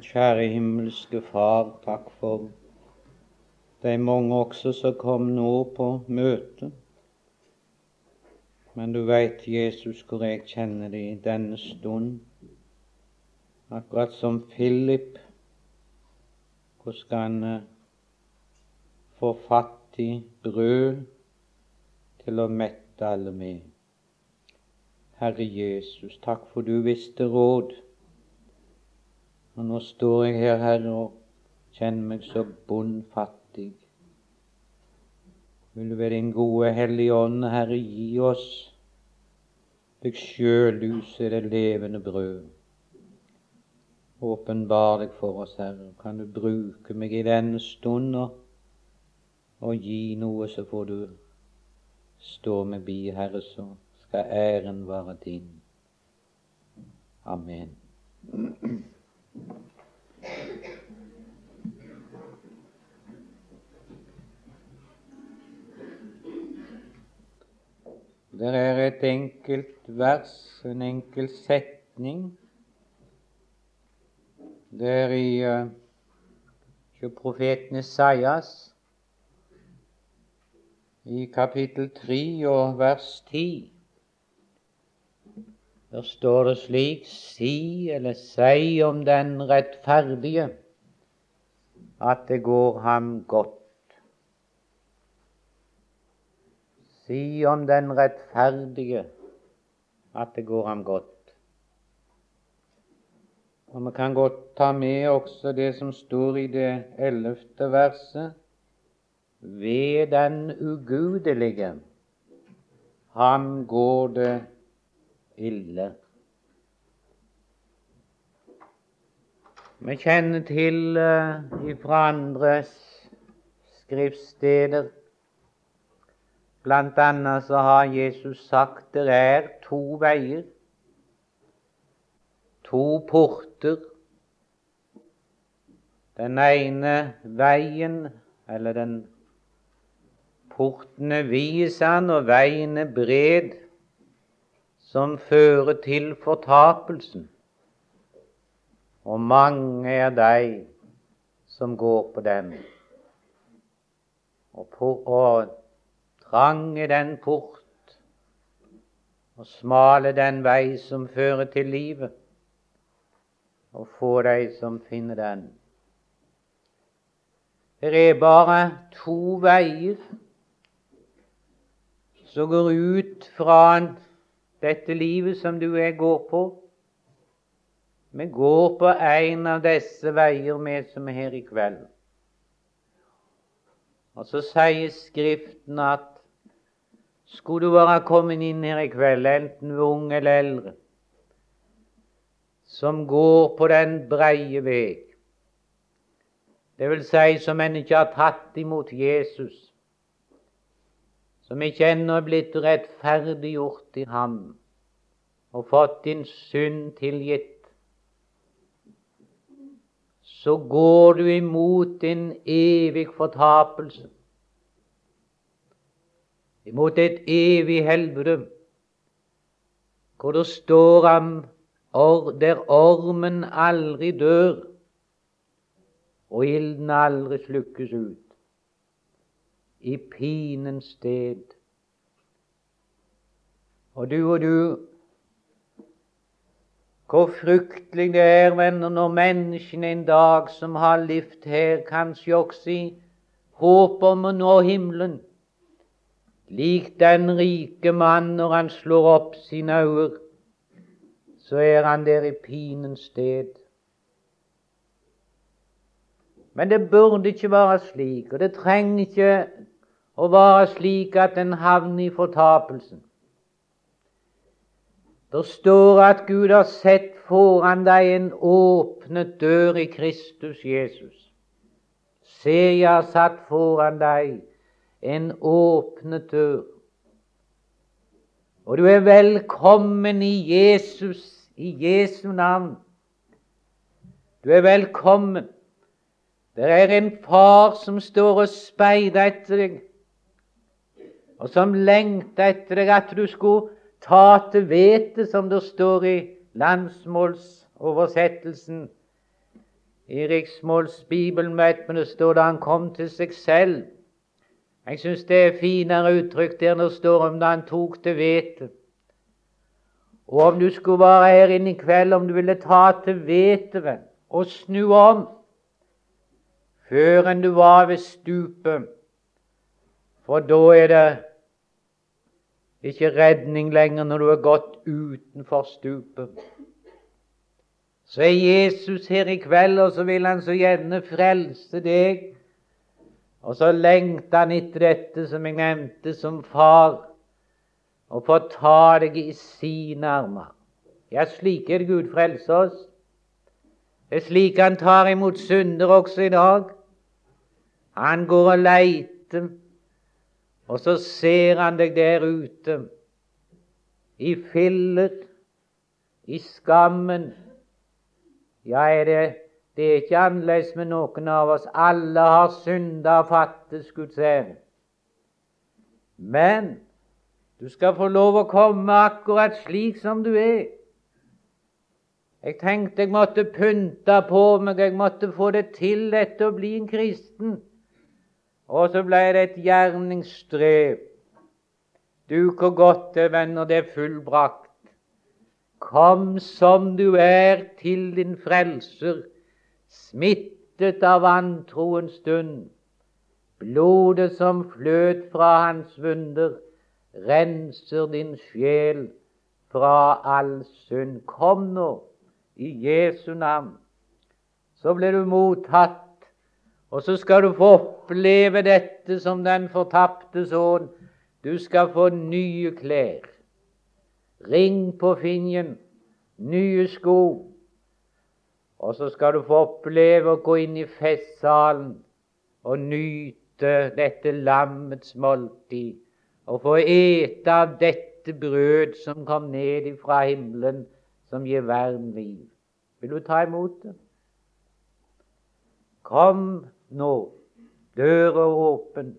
Kjære himmelske Far, takk for de mange også som kom nå på møtet. Men du veit, Jesus, hvor jeg kjenner det i denne stund. Akkurat som Philip. Hvor skal han eh, få fatt i brød til å mette alle med? Herre Jesus, takk for du visste råd. Og nå står jeg her, Herre, og kjenner meg så bondfattig. Vil du ved din gode Hellige Ånd, Herre, gi oss deg sjøl, er det levende brød. Åpenbar deg for oss, Herre. Kan du bruke meg i denne stund og, og gi noe, så får du stå meg bi, Herre, så skal æren være din. Amen. Det er et enkelt vers, en enkel setning. Det er i uh, profeten Isaias i kapittel 3 og vers 10. Der står det slik Si eller si om den rettferdige at det går ham godt. Si om den rettferdige at det går ham godt. Og Vi kan godt ta med også det som står i det ellevte verset. Ved den ugudelige ham går det ille. Vi kjenner til uh, fra andre skriftsteder Blant annet så har Jesus sagt det er to veier, to porter. Den ene veien, eller den portene er han, og veien er bred som fører til fortapelsen. Og mange er de som går på den. Og, på, og trang er den port, og smale den vei som fører til livet, og få de som finner den. Det er bare to veier som går ut fra en dette livet som du og jeg går på. Vi går på en av disse veier, vi som er her i kveld. Og så sier Skriften at skulle du være kommet inn her i kveld, enten du er ung eller eldre, som går på den breie vei, det vil si som en ikke har tatt imot Jesus, som ikke ennå er blitt rettferdiggjort i ham og fått din synd tilgitt, så går du imot din evig fortapelse, imot et evig helvete, hvor det står ham der ormen aldri dør og ilden aldri slukkes ut i pinens sted. Og du og du, hvor fryktelig det er, venner, når menneskene en dag som har levd her, kanskje også i håp om å nå himmelen, lik den rike mann når han slår opp sine øyne, så er han der i pinens sted. Men det burde ikke være slik, og det trenger ikke å være slik at en havner i fortapelsen. Det står at Gud har sett foran deg en åpnet dør i Kristus Jesus. Se, jeg har satt foran deg en åpnet dør. Og du er velkommen i Jesus, i Jesu navn. Du er velkommen. Det er en far som står og speider etter deg og som lengta etter deg at du skulle ta til vete, som det står i landsmålsoversettelsen. I riksmålsbibelen vet vi det står da han kom til seg selv. Jeg syns det er finere uttrykk der det står om da han tok til vettet. Og om du skulle være her inne i kveld, om du ville ta til vettet og snu om før enn du var ved stupet, for da er det ikke redning lenger når du er gått utenfor stupet. Så er Jesus her i kveld, og så vil han så gjerne frelse deg. Og så lengter han etter dette, som jeg nevnte, som far, og få ta deg i sine armer. Ja, slik er det Gud frelser oss. Det er slik han tar imot synder også i dag. Han går og leiter, og så ser han deg der ute, i filler, i skammen, ja, er det, det er ikke annerledes med noen av oss. Alle har synda og fattes Guds ære. Men du skal få lov å komme akkurat slik som du er. Jeg tenkte jeg måtte pynte på meg, jeg måtte få det til dette å bli en kristen. Og så ble det et gjerningsstrev. Du, hvor godt det, venner, det er fullbrakt. Kom som du er til din frelser, smittet av vantroens stund. Blodet som fløt fra hans vunder, renser din sjel fra all synd. Kom nå, i Jesu navn. Så blir du mottatt, og så skal du få oppleve dette som den fortapte sønn. Du skal få nye klær ring på finjen, nye sko. Og så skal du få oppleve å gå inn i festsalen og nyte dette lammets måltid, og få ete av dette brød som kom ned fra himmelen, som gir verden liv. Vil du ta imot det? Kom nå, døra åpen.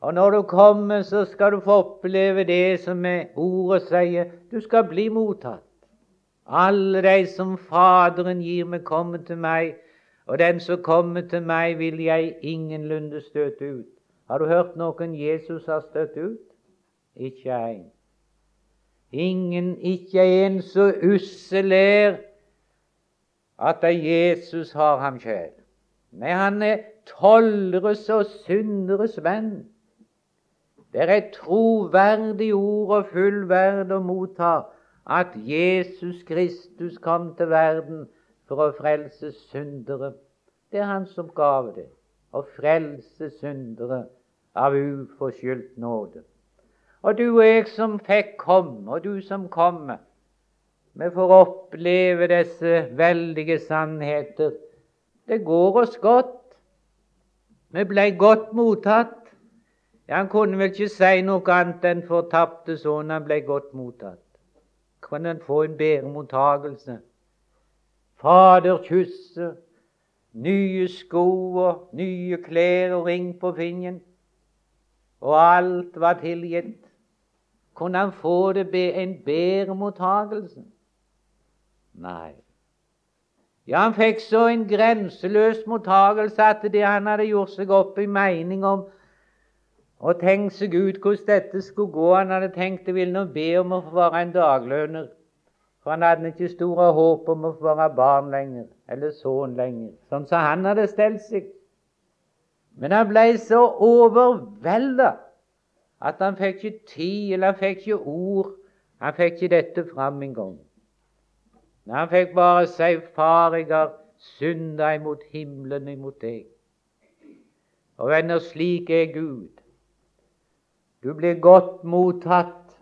Og når du kommer, så skal du få oppleve det som ordet sier. Du skal bli mottatt. Alle de som Faderen gir meg, kommer til meg, og den som kommer til meg, vil jeg ingenlunde støte ut. Har du hørt noen Jesus har støtt ut? Ikke en. Ingen, ikke en så ussel er at Jesus har ham kjær. Nei, han er tolleres og synderes venn. Det er et troverdig ord og fullverd å motta at Jesus Kristus kom til verden for å frelse syndere. Det er hans oppgave, det. Å frelse syndere av uforskyldt nåde. Og du og jeg som fikk komme, og du som kommer, vi får oppleve disse veldige sannheter. Det går oss godt. Vi ble godt mottatt. Han kunne vel ikke si noe annet enn fortapte sønn han ble godt mottatt. Kan han få en bedre mottagelse? Faderkysset, nye sko og nye klær og ring på fingeren, og alt var tilgitt. Kunne han få det en bedre mottagelse? Nei. Ja, han fikk så en grenseløs mottagelse at det han hadde gjort seg opp i mening om og tenkt seg ut hvordan dette skulle gå. Han hadde tenkt det ville be om å få være en daglønner. For han hadde ikke store håp om å få være barn lenger, eller sønn lenger, sånn som han hadde stelt seg. Men han ble så overvelda at han fikk ikke tid, eller han fikk ikke ord. Han fikk ikke dette fram engang. Men han fikk bare si, 'Far, jeg har synda imot himmelen, imot deg.' Og venner, slik er Gud. Du blir godt mottatt,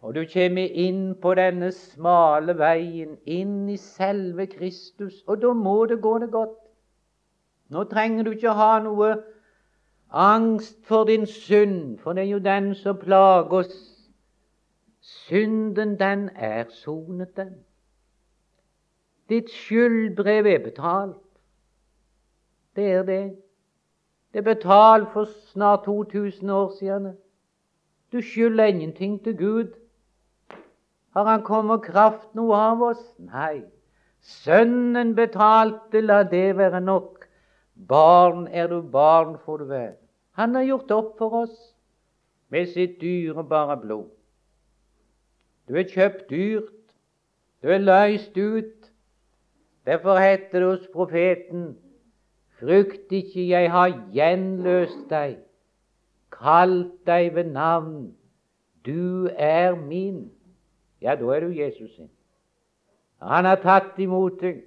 og du kommer inn på denne smale veien, inn i selve Kristus, og da må det gå det godt. Nå trenger du ikke ha noe angst for din synd, for det er jo den som plager oss. Synden, den er sonet, den. Ditt skyldbrev er betalt. Det er det. Det er betalt for snart 2000 år siden. Du skylder ingenting til Gud. Har Han kommet kraft noe av oss? Nei. Sønnen betalte, la det være nok. Barn er du, barn får du være. Han har gjort opp for oss med sitt dyrebare blod. Du er kjøpt dyrt, du er løst ut. Derfor heter det hos profeten Frykt ikke, jeg har gjenløst deg, kalt deg ved navn. Du er min. Ja, da er du Jesus sin. Han har tatt imot deg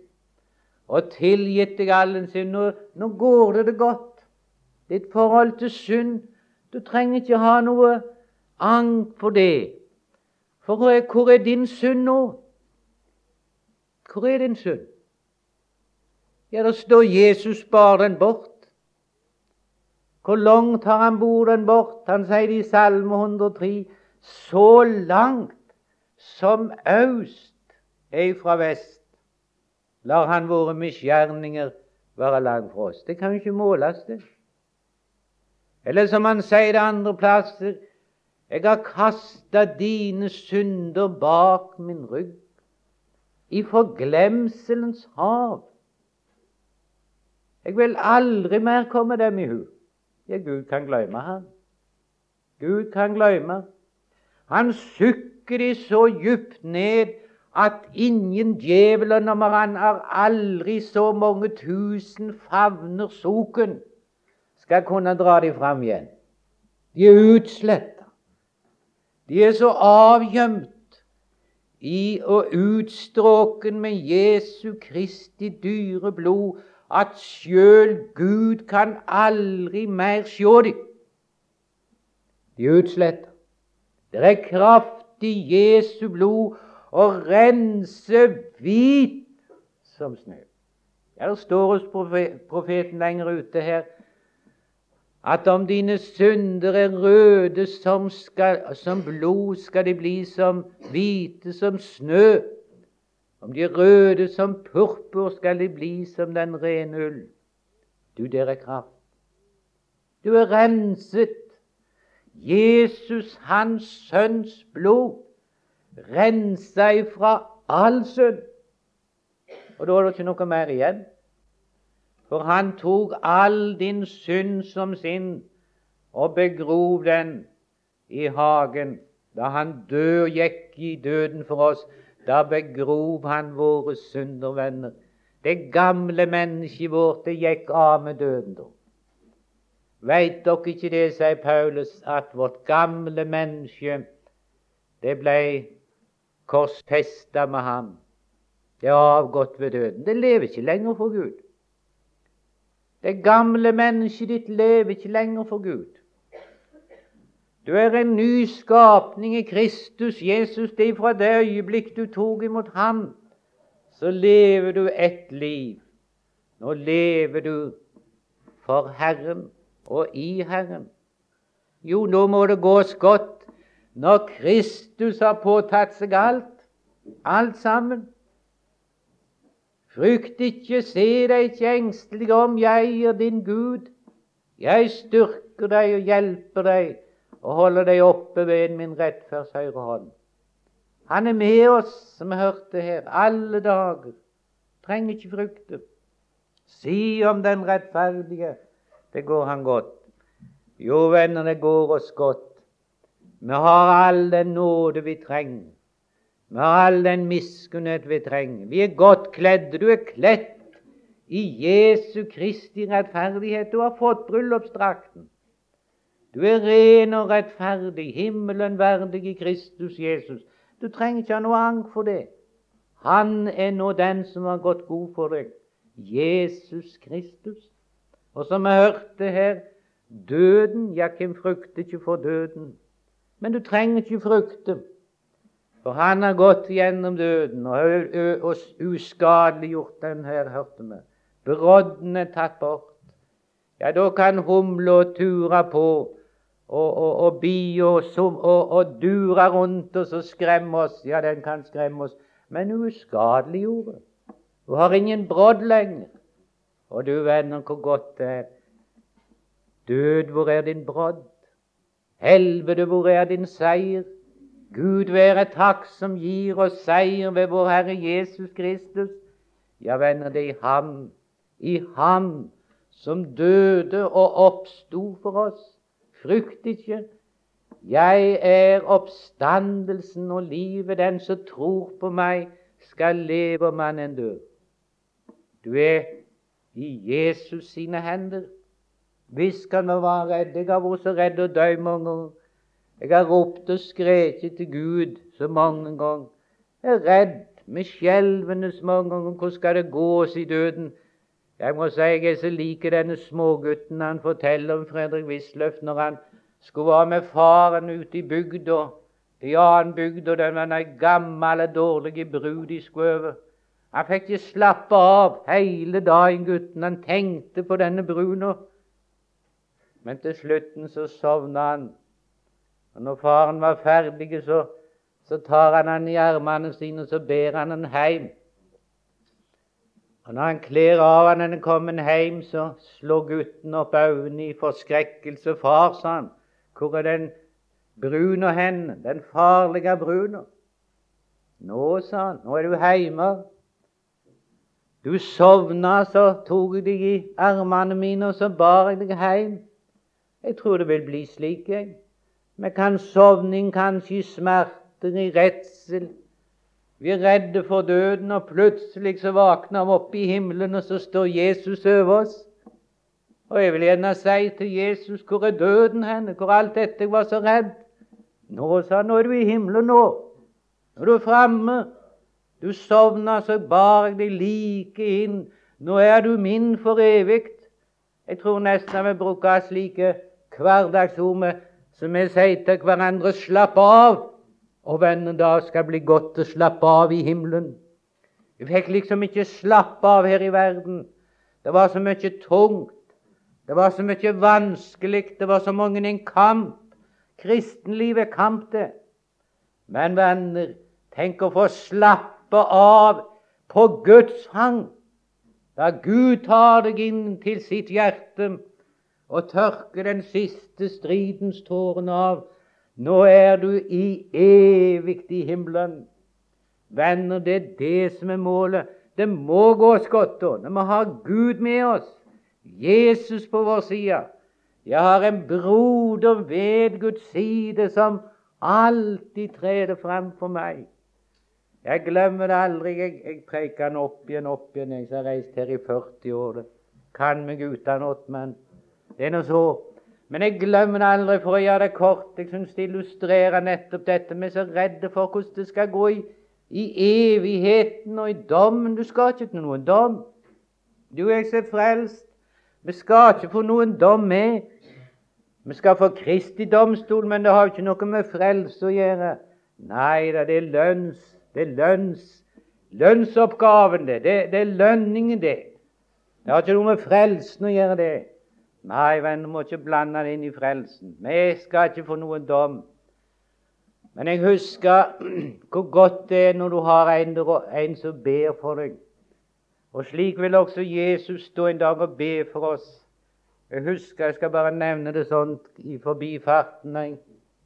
og tilgitt deg allen sin. Nå, nå går det det godt. Ditt forhold til synd Du trenger ikke ha noe angst for det. For hvor er din synd nå? Hvor er din synd? Ja, det står Jesus bar den bort. Hvor langt har han bor den bort? Han sier det i Salme 103 så langt som øst er fra vest, lar han våre misgjerninger være langt fra oss. Det kan jo ikke måles, det. Eller som han sier det andre plasser Jeg har kasta dine synder bak min rygg, i forglemselens hav. Jeg vil aldri mer komme dem i hu. Ja, Gud kan glemme ham. Gud kan glemme. Han sukker de så djupt ned at ingen djevler nummer han har aldri så mange tusen favner soken skal kunne dra de fram igjen. De er utsletta. De er så avgjemt i og utstråken med Jesu Kristi dyre blod at sjøl Gud kan aldri mer sjå dem. De er utsletta. Det er kraft i Jesu blod å rense hvit som snø. Det står hos profeten lenger ute her at om dine synder er røde som, skal, som blod, skal de bli som hvite som snø. Om de røde som purpur, skal de bli som den rene ull. Du, der er kraft. Du er renset. Jesus, hans sønns blod, rensa ifra all synd. Og da er det ikke noe mer igjen. For han tok all din synd som sin og begrov den i hagen. Da han dør, gikk i døden for oss, da begrov han våre synder, venner. Det gamle mennesket vårt det gikk av med døden da. Veit dere ikke det, sier Paulus, at vårt gamle menneske det ble korsfesta med ham. Det er avgått ved døden. Det lever ikke lenger for Gud. Det gamle mennesket ditt lever ikke lenger for Gud. Du er en ny skapning i Kristus Jesus. Det er fra det øyeblikk du tok imot Ham, så lever du ett liv. Nå lever du for Herren og i Herren. Jo, nå må det gås godt når Kristus har påtatt seg alt, alt sammen. Frykt ikke, se deg ikke engstelig om, jeg er din Gud. Jeg styrker deg og hjelper deg og holder deg oppe ved min rettferds høyre hånd. Han er med oss, som vi hørte her, alle dager. Trenger ikke frukte. Si om den rettferdige, det går han godt. Jo, venner, det går oss godt. Vi har all den nåde vi trenger Vi har all den miskunnhet vi trenger. Vi er godt kledde. Du er kledt i Jesu Kristi rettferdighet. Du har fått bryllupsdrakten. Du er ren og rettferdig, himmelen verdig i Kristus Jesus. Du trenger ikke ha noe angst for det. Han er nå den som har gått god for deg. Jesus Kristus. Og som vi hørte her, døden Ja, hvem frykter ikke for døden? Men du trenger ikke frykte. For han har gått gjennom døden og, og uskadeliggjort den her, hørte vi. Brodden er tatt bort. Ja, da kan humle og ture på og, og, og bi og, og, og dure rundt oss og skremme oss. Ja, den kan skremme oss, men uskadeliggjorde. Du har ingen brodd lenger. Og du venner, hvor godt det er. Død, hvor er din brodd? Helvete, hvor er din seier? Gud være takk som gir oss seier ved vår Herre Jesus Kristus. Ja, venner, det er i ham, i ham som døde og oppsto for oss. Frykt ikke. Jeg er oppstandelsen og livet. Den som tror på meg, skal leve om han enn dør. Du er i Jesus sine hender. Visst kan vi være redd. Jeg har vært så redd å dø mange ganger. Jeg har ropt og skreket til Gud så mange ganger. Jeg er redd med skjelvende mange ganger. Hvordan skal det gå oss i døden? Jeg må si jeg er så like denne smågutten han forteller om Fredrik Wisløff når han skulle være med faren ute i bygda. I annen bygd, og den var ei gammel og dårlig brud de skulle over. Han fikk ikke slappe av hele dagen, gutten. Han tenkte på denne bruna. Men til slutten så sovna han. Og når faren var ferdig, så, så tar han han i armene sine og så ber han han hjem. Og Når han kler av han når han kommer hjem, så slår gutten opp øynene i forskrekkelse. 'Far', sa han, 'hvor er den bruna hen? Den farlige bruna?' 'Nå', sa han, 'nå er du hjemme.' Du sovna, så tok jeg deg i armene mine, og så bar jeg deg hjem. Jeg tror det vil bli slik, jeg. Vi kan sovne kanskje i smerter, i redsel. Vi er redde for døden, og plutselig så våkner vi oppe i himmelen, og så står Jesus over oss. Og jeg vil gjerne si til Jesus, hvor er døden henne? Hvor alt dette jeg var så redd? Nå, sa han, nå er du i himmelen nå. Nå er du framme. Du sovna, så bar jeg deg like inn. Nå er du min for evig. Jeg tror nesten jeg vil bruke slike hverdagsord som vi sier til hverandre 'slapp av', og vennen da skal bli godt å slappe av i himmelen. Vi fikk liksom ikke slappe av her i verden. Det var så mye tungt. Det var så mye vanskelig. Det var så mange en kamp. Kristenlivet er kamp, det. Men venner, tenk å få slappe av på Guds hang. Da Gud tar deg inn til sitt hjerte og tørker den siste stridens tårene av. Nå er du i evig i himmelen. Venner, det er det som er målet. Det må gå oss godt da. Når vi har Gud med oss, Jesus på vår side. Jeg har en broder ved Guds side som alltid treder frem for meg. Jeg glemmer det aldri. Jeg, jeg preiker han opp igjen, opp igjen. Jeg har reist her i 40 år. Kan meg utenat, men det er nå så. Men jeg glemmer det aldri, for å gjøre det kort. Jeg syns det illustrerer nettopp dette. Vi er så redde for hvordan det skal gå i, i evigheten og i dommen. Du skal ikke til noen dom. Du er ikke frelst. Vi skal ikke få noen dom med. Vi skal få Kristi domstol, men det har ikke noe med frelse å gjøre. Nei da, det er lønns, det er lønns, lønnsoppgaven, det. Det, det er lønningen, det. Det har ikke noe med frelsen å gjøre, det. Nei, venn, du må ikke blande det inn i frelsen. Vi skal ikke få noen dom. Men jeg husker hvor godt det er når du har en, en som ber for deg. Og slik vil også Jesus stå en dag og be for oss. Jeg husker, jeg skal bare nevne det sånn i forbifarten. Jeg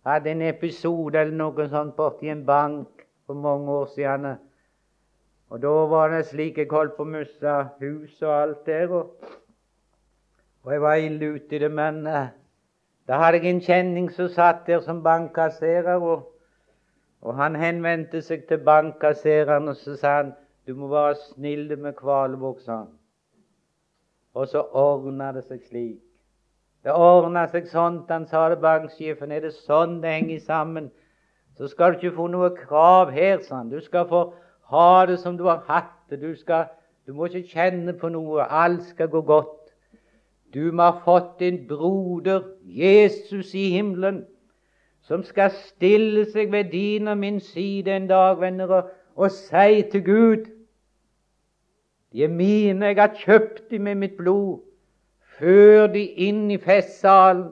hadde en episode eller noe sånt borti en bank for mange år siden. Og Da var det slik jeg holdt på å miste huset og alt der. og og jeg var ille ute i det, men uh, da hadde jeg en kjenning som satt der som bankkasserer. Og, og han henvendte seg til bankkassereren og så sa han, du må være snill med Kvalevåg, sa han. Og så ordna det seg slik. Det ordna seg sånn, han sa det banksjefen. Er det sånn det henger sammen, så skal du ikke få noe krav her, sa han. Du skal få ha det som du har hatt det. Du, skal, du må ikke kjenne på noe. Alt skal gå godt. Du må ha fått din broder, Jesus i himmelen, som skal stille seg ved din og min side en dag, venner, og, si til Gud De er mine, jeg har kjøpt dem med mitt blod. Før de inn i festsalen.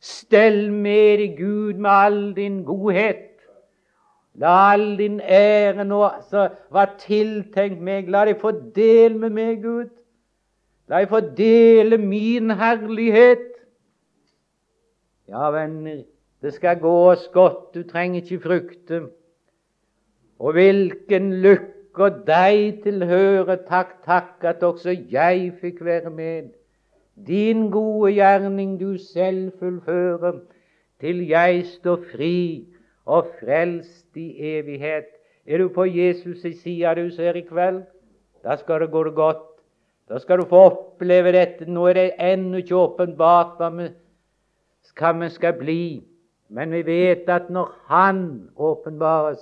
Stell med deg, Gud, med all din godhet. La all din ære nå som var tiltenkt meg. La deg få del med meg, Gud. La jeg få dele min herlighet. Ja, venner, det skal gå oss godt, du trenger ikke frykte. Og hvilken lykke deg tilhøre. Takk, takk at også jeg fikk være med. Din gode gjerning du selv fullfører, til jeg står fri og frelst i evighet. Er du på Jesus' side du ser i kveld? Da skal det gå det godt. Da skal du få oppleve dette. Nå er det ennå ikke åpenbart hva vi, hva vi skal bli. Men vi vet at når Han åpenbares,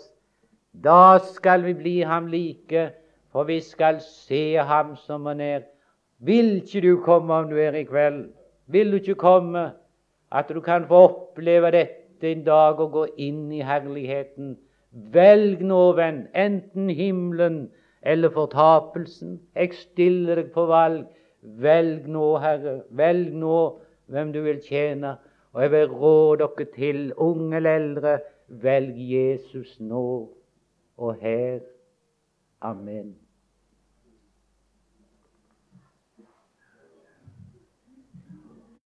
da skal vi bli ham like, for vi skal se ham som han er. Vil ikke du komme om du er i kveld? Vil du ikke komme, at du kan få oppleve dette en dag og gå inn i herligheten? Velg nå, venn, enten himmelen eller fortapelsen. Jeg stiller deg på valg. Velg nå, Herre. Velg nå hvem du vil tjene. Og jeg vil råde dere til, unge eller eldre, velg Jesus nå og her. Amen.